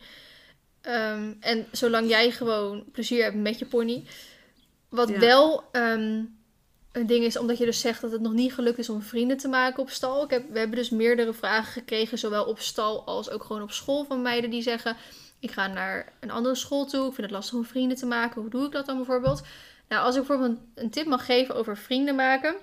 Ehm, en zolang jij gewoon plezier hebt met je pony. Wat Ja. wel ehm, een ding is, omdat je dus zegt dat het nog niet gelukt is om vrienden te maken op stal. Ik heb, we hebben dus meerdere vragen gekregen, zowel op stal als ook gewoon op school van meiden die zeggen... Ik ga naar een andere school toe, ik vind het lastig om vrienden te maken. Hoe doe ik dat dan bijvoorbeeld? Nou, als ik bijvoorbeeld een, tip mag geven over vrienden maken...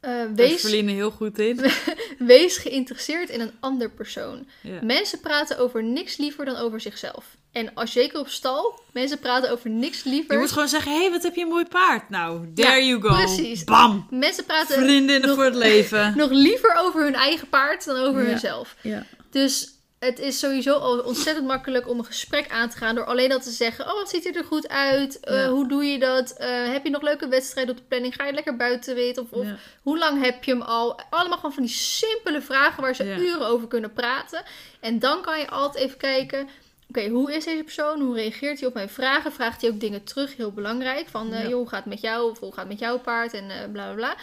is wees, heel goed in. wees geïnteresseerd in een ander persoon. Ja. Mensen praten over niks liever dan over zichzelf. En als zeker op stal, mensen praten over niks liever. Je moet gewoon zeggen, hé, hey, wat heb je een mooi paard. Nou, there you go. precies. Bam. Mensen praten Vriendinnen nog- voor het leven. nog liever over hun eigen paard dan over Ja. hunzelf. Ja. Dus het is sowieso al ontzettend makkelijk om een gesprek aan te gaan door alleen al te zeggen: Oh, wat ziet er er goed uit? Eh, Ja. Hoe doe je dat? Eh, heb je nog leuke wedstrijden op de planning? Ga je lekker buiten weten? Of, of Ja. hoe lang heb je hem al? Allemaal gewoon van die simpele vragen waar ze Ja. uren over kunnen praten. En dan kan je altijd even kijken. Oké, hoe is deze persoon? Hoe reageert hij op mijn vragen? Vraagt hij ook dingen terug? Heel belangrijk. Van, eh, joh, hoe gaat het met jou? Of hoe gaat het met jouw paard? En bla bla bla.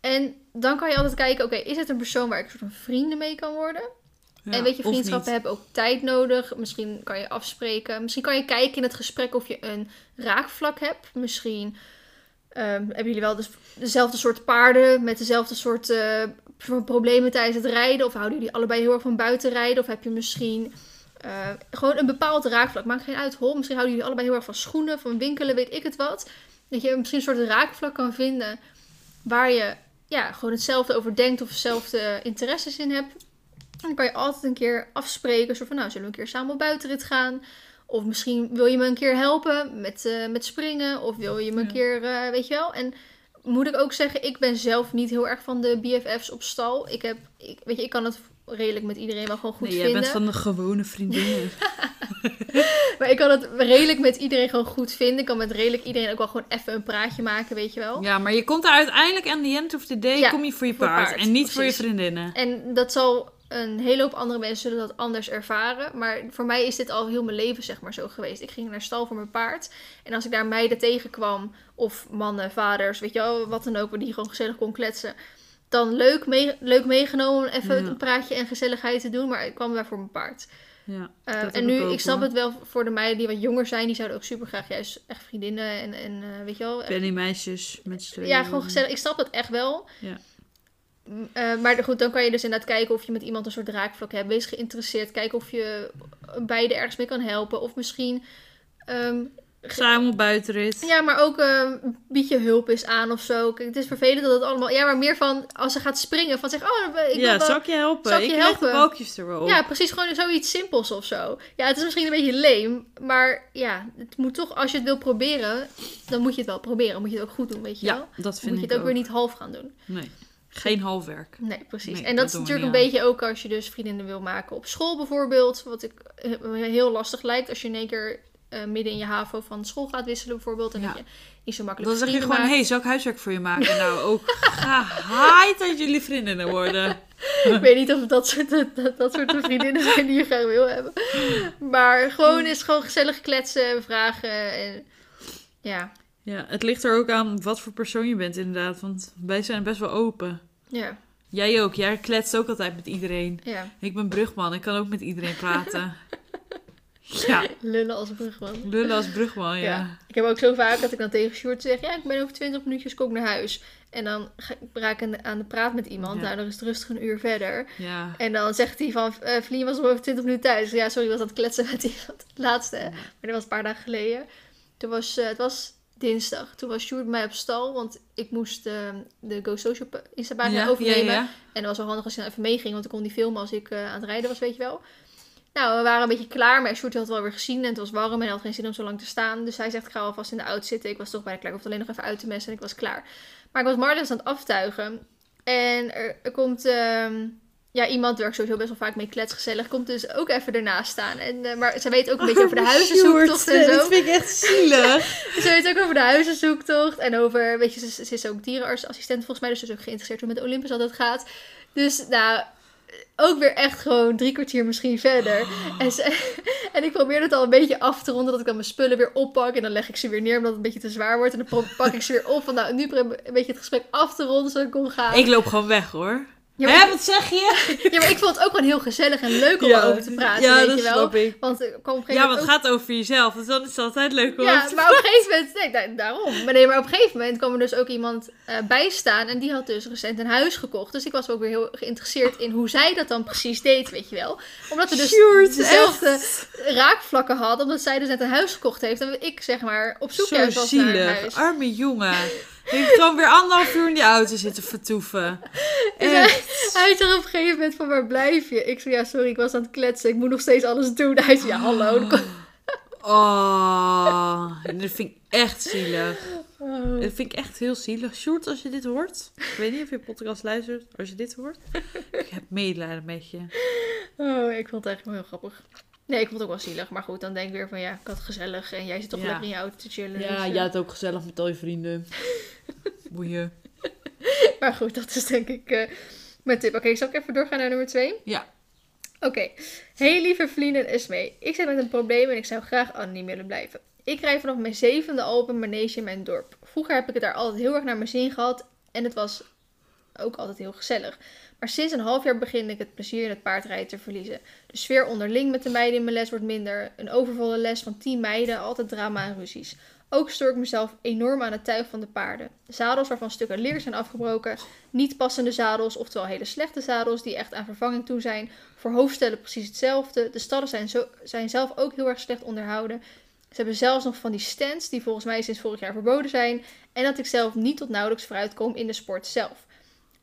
En dan kan je altijd kijken, oké, is het een persoon waar ik soort van vrienden mee kan worden? Ja, en weet je, vriendschappen hebben ook tijd nodig. Misschien kan je afspreken. Misschien kan je kijken in het gesprek of je een raakvlak hebt. Misschien ehm, hebben jullie wel dus dezelfde soort paarden met dezelfde soort eh, pro- problemen tijdens het rijden. Of houden jullie allebei heel erg van buitenrijden? Of heb je misschien eh, gewoon een bepaald raakvlak? Maakt geen uit, hol. Misschien houden jullie allebei heel erg van schoenen, van winkelen, weet ik het wat. Dat je misschien een soort raakvlak kan vinden waar je ja, gewoon hetzelfde over denkt of dezelfde interesses in hebt. Dan kan je altijd een keer afspreken. Zo van, nou, zullen we een keer samen op buitenrit gaan? Of misschien wil je me een keer helpen met, eh, met springen. Of wil je me een Ja. keer, eh, weet je wel. En moet ik ook zeggen, ik ben zelf niet heel erg van de BFF's op stal. Ik heb, ik, weet je, ik kan het redelijk met iedereen wel gewoon goed Nee, jij vinden. bent van de gewone vriendinnen. Maar ik kan het redelijk met iedereen gewoon goed vinden. Ik kan met redelijk iedereen ook wel gewoon even een praatje maken, weet je wel. ja, maar je komt er uiteindelijk aan the end of the day Ja, kom je voor je voor paard. paard, en niet voor je vriendinnen. En dat zal een hele hoop andere mensen zullen dat anders ervaren. Maar voor mij is dit al heel mijn leven zeg maar zo geweest. Ik ging naar stal voor mijn paard. En als ik daar meiden tegenkwam, of mannen, vaders, weet je wel, wat dan ook, waar die gewoon gezellig kon kletsen. Dan leuk, mee, leuk meegenomen om even Ja. een praatje en gezelligheid te doen. Maar ik kwam daar voor mijn paard. Ja, Uh, dat en nu, ik snap hoor. het wel voor de meiden die wat jonger zijn. Die zouden ook super graag juist echt vriendinnen en, en eh, weet je wel. Pennymeisjes met z'n ja, gewoon gezellig. Ik snap het echt wel. Ja. Eh, maar goed, dan kan je dus inderdaad kijken of je met iemand een soort raakvlak hebt. Wees geïnteresseerd. Kijken of je beide ergens mee kan helpen. Of misschien... ehm, Samen op buitenrit. ja, maar ook ehm, bied je hulp eens aan of zo. Kijk, het is vervelend dat het allemaal... Ja, maar meer van als ze gaat springen. Van zeg, oh, ik wil ja, wel... zal ik je helpen? zal ik je de helpen? balkjes er wel op. Ja, precies. Gewoon zoiets simpels of zo. Ja, het is misschien een beetje leem. Maar ja, het moet toch... Als je het wil proberen, dan moet je het wel proberen. Moet je het ook goed doen, weet je wel. Ja, dat Dan vind moet je ik het ook weer niet half gaan doen. Nee, geen halfwerk. Nee, precies. Nee, en dat, dat is natuurlijk een beetje ook als je dus vriendinnen wil maken op school bijvoorbeeld. Wat ik eh, heel lastig lijkt als je in één keer eh, midden in je HAVO van school gaat wisselen bijvoorbeeld. En Ja. dat je niet zo makkelijk Dan zeg je gewoon, hé, hey, zal ik huiswerk voor je maken? nou, ook gehaaid dat jullie vriendinnen worden. Ik weet niet of dat soort, dat, dat soort vriendinnen zijn die je graag wil hebben. Maar gewoon is gewoon gezellig kletsen en vragen. En, ja, Ja, het ligt er ook aan wat voor persoon je bent inderdaad. Want wij zijn best wel open. ja, Jij ook. Jij kletst ook altijd met iedereen. ja. Ik ben brugman. Ik kan ook met iedereen praten. Ja, Lullen als brugman. lullen als brugman, ja. Ja. Ik heb ook zo vaak dat ik dan tegen Sjoerd zeg... Ja, ik ben over 20 minuutjes kom ik naar huis. En dan ga ik raak ik aan de praat met iemand. Ja. Nou, dan is het rustig een uur verder. Ja. En dan zegt hij van... eh Vlien was over 20 minuten thuis. Ja, sorry, was het kletsen met iemand. Het laatste. Maar dat was een paar dagen geleden. Toen was, eh, het was dinsdag. Toen was Sjoerd mij op stal. Want ik moest eh, de Go Social pa- Insta-pagina Ja, overnemen. ja, ja. En dat was wel handig als je dan even meeging. Want ik kon die filmen als ik eh, aan het rijden was, weet je wel. Nou, we waren een beetje klaar. Maar Sjoerd had het wel weer gezien. En het was warm. En hij had geen zin om zo lang te staan. Dus hij zegt, ik ga alvast in de auto zitten. Ik was toch bijna klaar. Ik hoefde alleen nog even uit te messen. En ik was klaar. Maar ik was Marlies aan het aftuigen. En er, er komt... ehm, ja, iemand waar ik sowieso best wel vaak mee klets gezellig. Komt dus ook even ernaast staan. En, eh, maar ze weet ook een beetje over de huizenzoektocht en zo. Dat vind ik echt zielig. Ze weet ook over de huizenzoektocht. En over, weet je, ze, ze is ook dierenartsassistent volgens mij. Dus ze is ook geïnteresseerd hoe met Olympus altijd gaat. Dus nou, ook weer echt gewoon drie kwartier misschien verder. En, ze, en ik probeer het al een beetje af te ronden. Dat ik dan mijn spullen weer oppak. En dan leg ik ze weer neer omdat het een beetje te zwaar wordt. En dan pak ik ze weer op. Van nou, nu probeer ik een beetje het gesprek af te ronden zodat ik kon gaan. Ik loop gewoon weg hoor. Ja, wat zeg je? ja, maar ik vond het ook gewoon heel gezellig en leuk om erover te praten. ja weet dat je wel. snap ik. Want er kwam op een gegeven Ja, want ook- het gaat over jezelf. Dus dan is het altijd leuk om Ja, maar op een gegeven moment, nee, da- daarom. Maar nee, maar op een gegeven moment kwam er dus ook iemand eh bij staan en die had dus recent een huis gekocht. Dus ik was ook weer heel geïnteresseerd in hoe zij dat dan precies deed, weet je wel. Omdat we dus Sjoerd, dezelfde raakvlakken hadden, omdat zij dus net een huis gekocht heeft en ik zeg maar op zoek Zo was naar een zielig. huis. Arme jongen. Heeft gewoon weer anderhalf uur in die auto zitten vertoeven. Hij, hij zegt op een gegeven moment van waar blijf je? Ik zei ja sorry, ik was aan het kletsen, ik moet nog steeds alles doen. Hij zei ja hallo. kom- Oh, dat vind ik echt zielig. Oh. Dat vind ik echt heel zielig. Sjoerd, als je dit hoort. Ik weet niet of je podcast luistert. Als je dit hoort. Ik heb medelijden met je. Oh, ik vond het eigenlijk wel heel grappig. Nee, ik vond het ook wel zielig. Maar goed, dan denk ik weer van ja, ik had gezellig. En jij zit toch Ja. lekker in je auto te chillen. Ja, dus, eh. jij had ook gezellig met al je vrienden. Boeien. Maar goed, dat is denk ik eh, mijn tip. Oké, zal ik even doorgaan naar nummer twee? Ja. Oké. Hey lieve vrienden en Esmee. Ik zit met een probleem en ik zou graag anoniem willen blijven. Ik rijd vanaf mijn zevende al op een manege in mijn dorp. Vroeger heb ik het daar altijd heel erg naar mijn zin gehad. En het was ook altijd heel gezellig. Maar sinds een half jaar begin ik het plezier in het paardrijden te verliezen. De sfeer onderling met de meiden in mijn les wordt minder. Een overvolle les van 10 meiden, altijd drama en ruzies. Ook stoor ik mezelf enorm aan het tuig van de paarden. Zadels waarvan stukken leer zijn afgebroken. Niet passende zadels, oftewel hele slechte zadels die echt aan vervanging toe zijn. Voor hoofdstellen precies hetzelfde. De stallen zijn, zo, zijn zelf ook heel erg slecht onderhouden. Ze hebben zelfs nog van die stands die volgens mij sinds vorig jaar verboden zijn. En dat ik zelf niet tot nauwelijks vooruit kom in de sport zelf.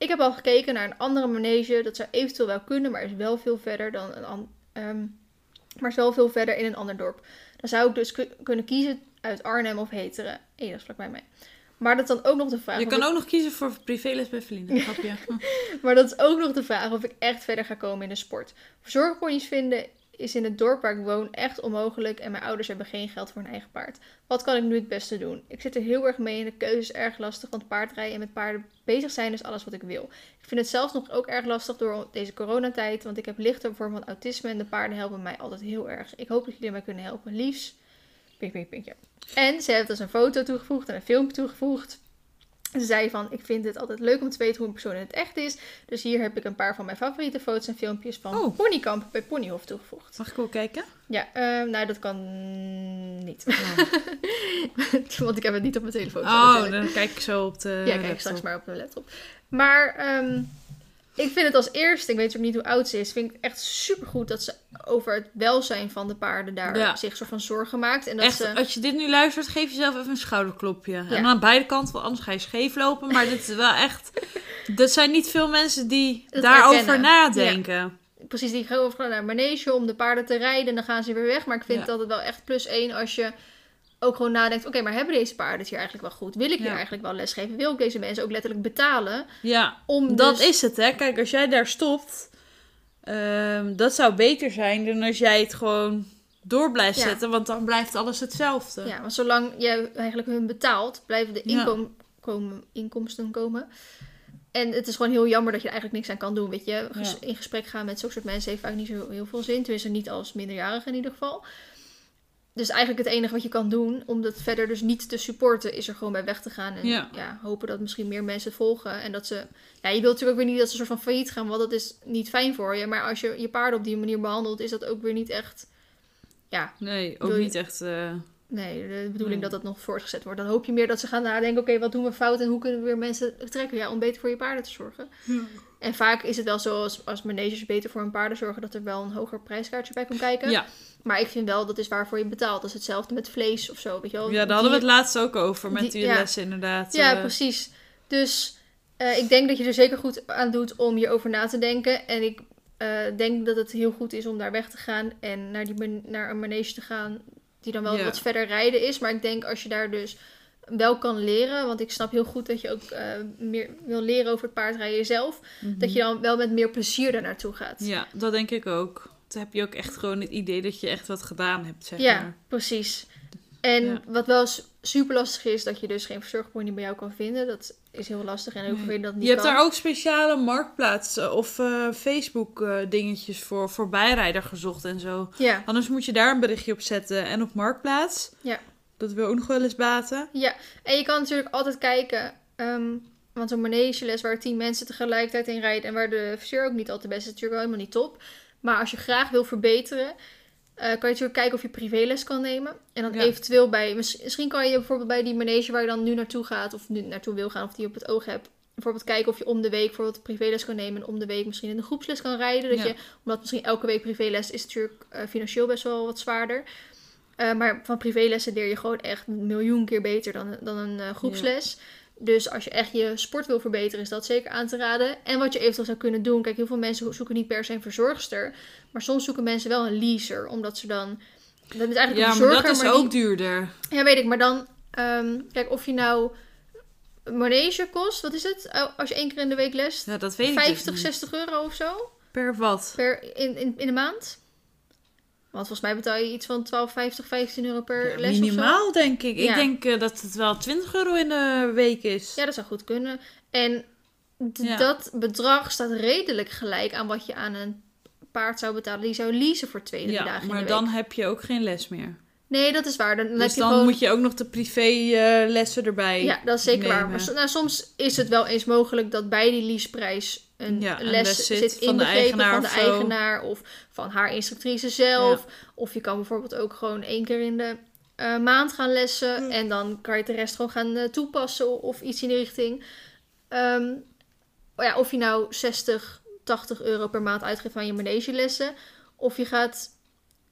Ik heb al gekeken naar een andere manege. Dat zou eventueel wel kunnen, maar is wel veel verder dan een ehm, maar is wel veel verder in een ander dorp. Dan zou ik dus ku- kunnen kiezen uit Arnhem of Heteren. Eén, dat is vlakbij mij. Maar dat is dan ook nog de vraag. Je kan ik- ook nog kiezen voor privéles bij Verlien. Grapje. maar dat is ook nog de vraag of ik echt verder ga komen in de sport. Verzorgponies vinden is in het dorp waar ik woon echt onmogelijk en mijn ouders hebben geen geld voor een eigen paard. Wat kan ik nu het beste doen? Ik zit er heel erg mee en de keuze is erg lastig, want paardrijden en met paarden bezig zijn is alles wat ik wil. Ik vind het zelfs nog ook erg lastig door deze coronatijd, want ik heb lichte vorm van autisme en de paarden helpen mij altijd heel erg. Ik hoop dat jullie mij kunnen helpen. Liefs. Pink, pink, pinkje. En ze heeft dus een foto toegevoegd en een filmpje toegevoegd. Ze zei van, ik vind het altijd leuk om te weten hoe een persoon in het echt is. Dus hier heb ik een paar van mijn favoriete foto's en filmpjes van Oh. Ponykamp bij Ponyhof toegevoegd. Mag ik ook kijken? Ja, ehm, nou dat kan niet. Want ik heb het niet op mijn telefoon. Oh, natuurlijk. dan kijk ik zo op de Ja, kijk laptop. straks maar op de laptop. Maar ehm, ik vind het als eerste, ik weet ook niet hoe oud ze is, vind ik echt supergoed dat ze over het welzijn van de paarden daar Ja. zich soort van zorgen maakt. En dat Echt, ze... als je dit nu luistert, geef jezelf even een schouderklopje. Ja. En aan beide kanten, want anders ga je scheef lopen. Maar dit is wel echt... Dat zijn niet veel mensen die Dat daarover herkennen. nadenken. precies, die gaan over naar een manege om de paarden te rijden en dan gaan ze weer weg. Maar ik vind dat het wel echt plus één als je ook gewoon nadenkt, oké, maar hebben deze paarden het hier eigenlijk wel goed? Wil ik hier eigenlijk wel lesgeven? Wil ik deze mensen ook letterlijk betalen? Ja, Om dat dus- is het, hè. Kijk, als jij daar stopt... ehm, dat zou beter zijn dan als jij het gewoon door blijft Ja. zetten. Want dan blijft alles hetzelfde. Ja, want zolang je eigenlijk hun betaalt, blijven de inkom komen, inkomsten komen. En het is gewoon heel jammer dat je er eigenlijk niks aan kan doen. Weet je, in gesprek gaan met zulke soort mensen heeft vaak niet zo heel veel zin. Tenminste, niet als minderjarige in ieder geval. Dus eigenlijk het enige wat je kan doen, om dat verder dus niet te supporten, is er gewoon bij weg te gaan. En Ja. ja. hopen dat misschien meer mensen het volgen. En dat ze. Ja, je wilt natuurlijk ook weer niet dat ze een soort van failliet gaan, want dat is niet fijn voor je. Maar als je je paarden op die manier behandelt, is dat ook weer niet echt ja, Nee, ook je- niet echt... eh, nee, de bedoeling Nee. dat dat nog voortgezet wordt. Dan hoop je meer dat ze gaan nadenken, oké, wat doen we fout en hoe kunnen we weer mensen trekken? Ja, om beter voor je paarden te zorgen. En vaak is het wel zo, als, als managers beter voor hun paarden zorgen, dat er wel een hoger prijskaartje bij komt kijken. ja. Maar ik vind wel, dat is waarvoor je betaalt. Dat is hetzelfde met vlees of zo, weet je wel. ja, daar hadden we het laatst ook over met die- die ja. lessen inderdaad. Ja, eh, precies. Dus eh, ik denk dat je er zeker goed aan doet om hierover na te denken. En ik eh, denk dat het heel goed is om daar weg te gaan en naar, die naar een manege te gaan die dan wel Ja. wat verder rijden is. Maar ik denk als je daar dus wel kan leren, want ik snap heel goed dat je ook eh, meer wil leren over het paardrijden zelf, mhm. dat je dan wel met meer plezier daar naartoe gaat. Ja, dat denk ik ook. Dan heb je ook echt gewoon het idee dat je echt wat gedaan hebt, zeg Ja, maar. precies. En Ja. wat wel super lastig is, dat je dus geen verzorgpony bij jou kan vinden. Dat is heel lastig en heel Nee. dat niet Je hebt kan. daar ook speciale marktplaatsen of eh, Facebook eh, dingetjes voor, voor bijrijder gezocht en zo. Ja, Anders moet je daar een berichtje op zetten. En op marktplaats. Ja. Dat wil ook nog wel eens baten. ja. En je kan natuurlijk altijd kijken, ehm, want zo'n manegeles waar tien mensen tegelijkertijd in rijden en waar de versier ook niet al te best is, is natuurlijk wel helemaal niet top. Maar als je graag wil verbeteren, eh, kan je natuurlijk kijken of je privéles kan nemen. En dan Ja. eventueel bij, miss- misschien kan je bijvoorbeeld bij die manege waar je dan nu naartoe gaat, of nu naartoe wil gaan, of die je op het oog hebt, bijvoorbeeld kijken of je om de week bijvoorbeeld privéles kan nemen en om de week misschien in de groepsles kan rijden. Dat Ja. je, omdat misschien elke week privéles is natuurlijk eh, financieel best wel wat zwaarder. Eh, maar van privélessen leer je gewoon echt een miljoen keer beter dan, dan een eh, groepsles. Dus als je echt je sport wil verbeteren, is dat zeker aan te raden. En wat je eventueel zou kunnen doen. Kijk, heel veel mensen zoeken niet per se een verzorgster. Maar soms zoeken mensen wel een leaser. Omdat ze dan. Dat is eigenlijk Ja, een maar verzorger. dat is maar ook duurder. Ja, weet ik. Maar dan. ehm, kijk, of je nou. Manege kost, wat is het? Oh, Als je één keer in de week lest. Ja, dat weet ik dus 50, niet. 60 euro of zo. Per wat? Per, in, in, in de maand. Want volgens mij betaal je iets van 12,50, 15 euro per Ja, les of zo. minimaal, denk ik. Ja. Ik denk eh, dat het wel 20 euro in de week is. Ja, dat zou goed kunnen. En Ja. dat bedrag staat redelijk gelijk aan wat je aan een paard zou betalen. Die zou leasen voor twee, drie dagen in maar de dan week. heb je ook geen les meer. Nee, dat is waar. Dan, dan dus heb je dan gewoon... moet je ook nog de privé-lessen erbij. Ja, dat is zeker waar. Maar nou, soms is het wel eens mogelijk dat bij die leaseprijs een, Ja, een les, zit van de van de of zo. eigenaar of van haar instructrice zelf. Of je kan bijvoorbeeld ook gewoon één keer in de eh, maand gaan lessen en dan kan je de rest gewoon gaan eh, toepassen of iets in die richting. Ehm, ja, of je nou 60, 80 euro per maand uitgeeft aan je manegelessen. Of je gaat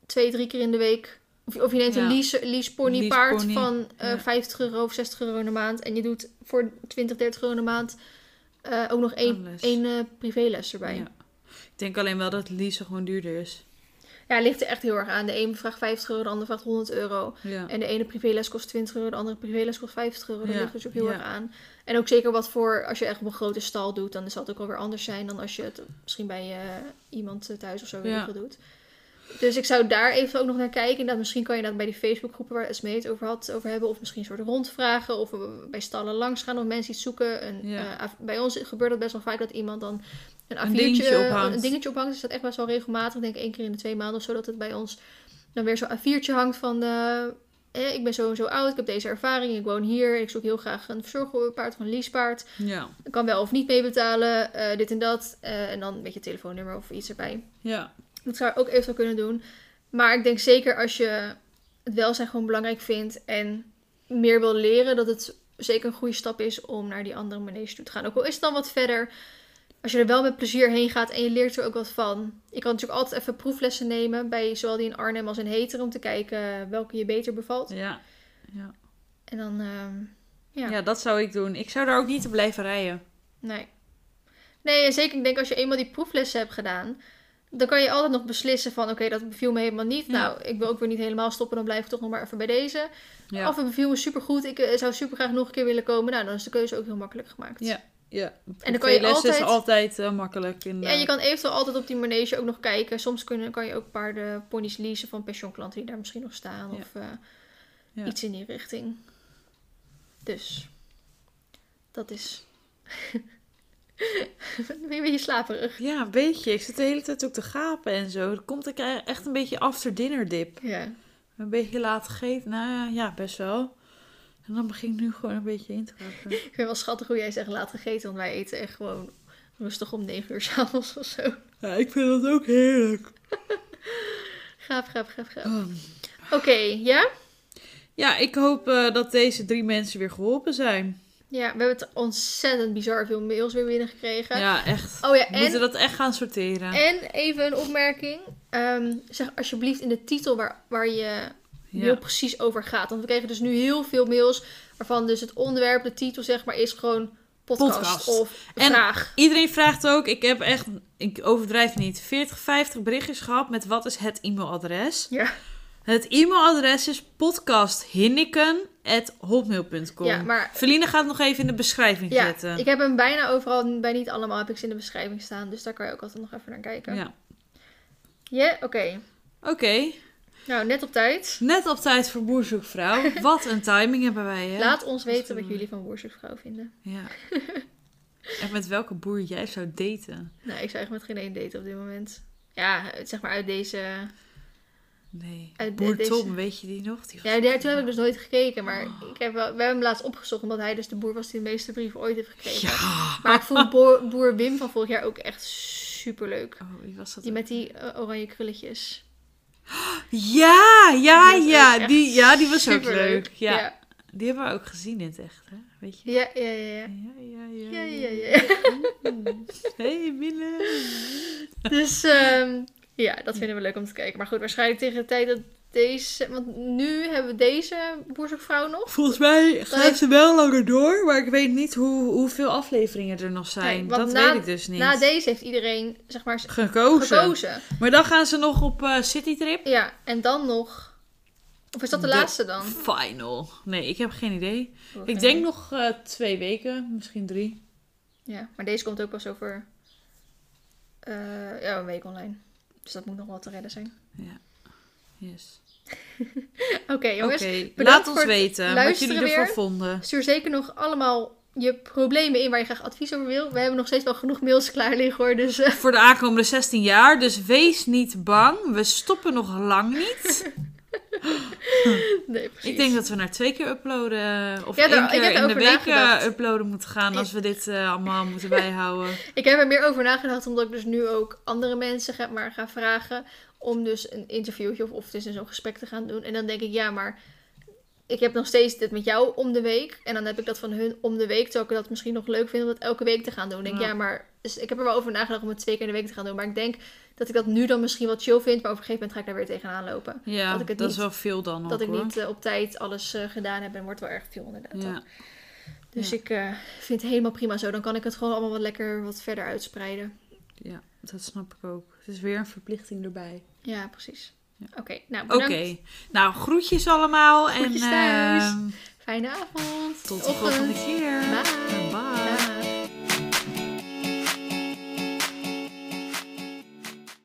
twee, drie keer in de week. Of je, of je neemt Ja. een lease, lease pony paard van eh, ja. 50 euro of 60 euro in de maand. En je doet voor 20, 30 euro in de maand eh, ook nog één, één eh, privéles erbij. Ja. Ik denk alleen wel dat leasen gewoon duurder is. Ja, het ligt er echt heel erg aan. De ene vraagt 50 euro, de andere vraagt 100 euro. Ja. En de ene privéles kost 20 euro, de andere privéles kost 50 euro. Dat Ja, ligt dus ook heel erg aan. En ook zeker wat voor, als je echt op een grote stal doet, dan zal het ook alweer anders zijn dan als je het misschien bij eh, iemand thuis of zo veel doet. Dus ik zou daar even ook nog naar kijken. Dat misschien kan je dat bij die Facebookgroepen waar Esmee het over had, over hebben. Of misschien een soort rondvragen. Of eh, bij stallen langs gaan of mensen iets zoeken. En, Ja. eh, bij ons gebeurt het best wel vaak dat iemand dan een Een A4'tje, dingetje ophangt. een dingetje ophangt. Dus dat echt best wel regelmatig. Ik denk één keer in de twee maanden of zo dat het bij ons dan weer zo'n A4'tje hangt van... eh, eh, ik ben zo en zo oud, ik heb deze ervaring, ik woon hier. Ik zoek heel graag een verzorgpaard of een leasepaard. Ja. Ik kan wel of niet meebetalen, eh, dit en dat. Eh, en dan een beetje telefoonnummer of iets erbij. Ja. Dat zou je ook eventueel kunnen doen. Maar ik denk zeker als je het welzijn gewoon belangrijk vindt en meer wil leren, dat het zeker een goede stap is om naar die andere manege toe te gaan. Ook al is het dan wat verder, als je er wel met plezier heen gaat en je leert er ook wat van. Je kan natuurlijk altijd even proeflessen nemen bij zowel die in Arnhem als in Heter om te kijken welke je beter bevalt. Ja. Ja. En dan, ehm, ja, ja, dat zou ik doen. Ik zou daar ook niet te blijven rijden. nee. Nee, en zeker ik denk als je eenmaal die proeflessen hebt gedaan, dan kan je altijd nog beslissen van oké, dat beviel me helemaal niet. Ja. Nou, ik wil ook weer niet helemaal stoppen, dan blijf ik toch nog maar even bij deze. Ja. Of het beviel me supergoed, ik eh, zou super graag nog een keer willen komen. Nou, dan is de keuze ook heel makkelijk gemaakt. Ja. ja. En dan kan je altijd- is altijd eh, makkelijk. Ja, inderdaad. en je kan eventueel altijd op die manege ook nog kijken. Soms kunnen, kan je ook paarden, ponies leasen van pensionklanten die daar misschien nog staan. Ja. Of eh, Ja. iets in die richting. Dus, dat is... ben je een beetje slaperig? Ja, een beetje. Ik zit de hele tijd ook te gapen en zo. Dan komt ik echt een beetje after dinner dip. Ja. Een beetje laat gegeten. Nou ja, best wel. En dan begin ik nu gewoon een beetje in te raken. Ik vind het wel schattig hoe jij zegt laat gegeten. Want wij eten echt gewoon rustig om 9 uur s'avonds of zo. Ja, ik vind dat ook heerlijk. Gaaf, gaaf, gaaf, gaaf. Oh. Oké, ja? Ja, ik hoop eh, dat deze drie mensen weer geholpen zijn. Ja, we hebben het ontzettend bizar veel mails weer binnengekregen. Ja, echt. Oh ja, We moeten en, dat echt gaan sorteren. en even een opmerking. Ehm, zeg alsjeblieft in de titel waar, waar je ja. precies over gaat. Want we kregen dus nu heel veel mails waarvan dus het onderwerp, de titel zeg maar, is gewoon podcast, Podcast. of En- vraag. Iedereen vraagt ook, ik heb echt, ik overdrijf niet, 40, 50 berichtjes gehad met wat is het e-mailadres. Ja. Het e-mailadres is podcasthinniken.hotmail.com. Ja, maar Feline gaat het nog even in de beschrijving ja, zetten. ik heb hem bijna overal, bij niet allemaal heb ik ze in de beschrijving staan. Dus daar kan je ook altijd nog even naar kijken. Ja. Ja, oké. Oké, Nou, net op tijd. net op tijd voor Boerzoekvrouw. Wat een timing hebben wij, hè? Laat ons weten wat jullie van Boerzoekvrouw vinden. Ja. en met welke boer jij zou daten? Nou, ik zou echt met geen één daten op dit moment. Ja, zeg maar uit deze... Nee. Uit Boer deze- Tom, weet je die nog? Die Ja, toen heb ik dus nooit gekeken. Maar ik heb wel, we hebben hem laatst opgezocht. Omdat hij dus de boer was die de meeste brieven ooit heeft gekregen. Ja. Maar ik vond boer, boer Wim van vorig jaar ook echt super leuk. Oh, wie was dat? Die ook? met die oranje krulletjes. Ja, ja, Die ja. Die, ja, die was ook superleuk. leuk. Ja. Ja, Die hebben we ook gezien in het echt, hè? Weet je? ja, ja, ja. ja. Ja, ja, Ja, ja, ja. Hey, Willem. Dus ehm, ja, dat vinden we leuk om te kijken. Maar goed, waarschijnlijk tegen de tijd dat deze... Want nu hebben we deze boerzoekvrouw nog. Volgens mij gaat ze wel langer door, maar ik weet niet hoe, hoeveel afleveringen er nog zijn. Nee, dat na- weet ik dus niet. Na deze heeft iedereen, zeg maar, gekozen. gekozen. Maar dan gaan ze nog op eh citytrip. Ja, en dan nog... Of is dat de, De laatste dan? Final. Nee, ik heb geen idee. Oh, Ik denk idee. nog eh, twee weken, misschien drie. Ja, maar deze komt ook pas over... eh, ja, een week online. Dus dat moet nog wel te redden zijn. Yes. Oké, jongens. Laat ons weten wat jullie ervoor weer. vonden. Stuur zeker nog allemaal je problemen in waar je graag advies over wil. We hebben nog steeds wel genoeg mails klaar liggen hoor. Dus eh, Voor de aankomende 16 jaar, dus wees niet bang. We stoppen nog lang niet. nee, precies. Ik denk dat we naar twee keer uploaden. Of Ja, daar- één ik keer heb in de week eh, nagedacht. uploaden moeten gaan als we dit eh, allemaal moeten bijhouden. Ik heb er meer over nagedacht, omdat ik dus nu ook andere mensen ga, maar ga vragen om dus een interviewtje of, of dus zo'n gesprek te gaan doen. En dan denk ik, ja, maar ik heb nog steeds dit met jou om de week. En dan heb ik dat van hun om de week, terwijl ik dat misschien nog leuk vind om dat elke week te gaan doen. Denk, ja, maar dus ik heb er wel over nagedacht om het twee keer in de week te gaan doen. Maar ik denk dat ik dat nu dan misschien wat chill vind, maar op een gegeven moment ga ik daar weer tegenaan lopen. Ja, Dat ik dat, het is niet- wel veel dan ook dat ik hoor. niet eh, op tijd alles eh, gedaan heb en wordt wel erg veel inderdaad. Ja. Dus Ja. ik eh, vind het helemaal prima zo. Dan kan ik het gewoon allemaal wat lekker wat verder uitspreiden. ja, dat snap ik ook. Het is weer een verplichting erbij. Ja, precies. Ja. Oké, nou Oké, bedankt. nou groetjes allemaal. Groetjes en thuis. ehm, Fijne avond. tot de volgende keer. Bye. Bye.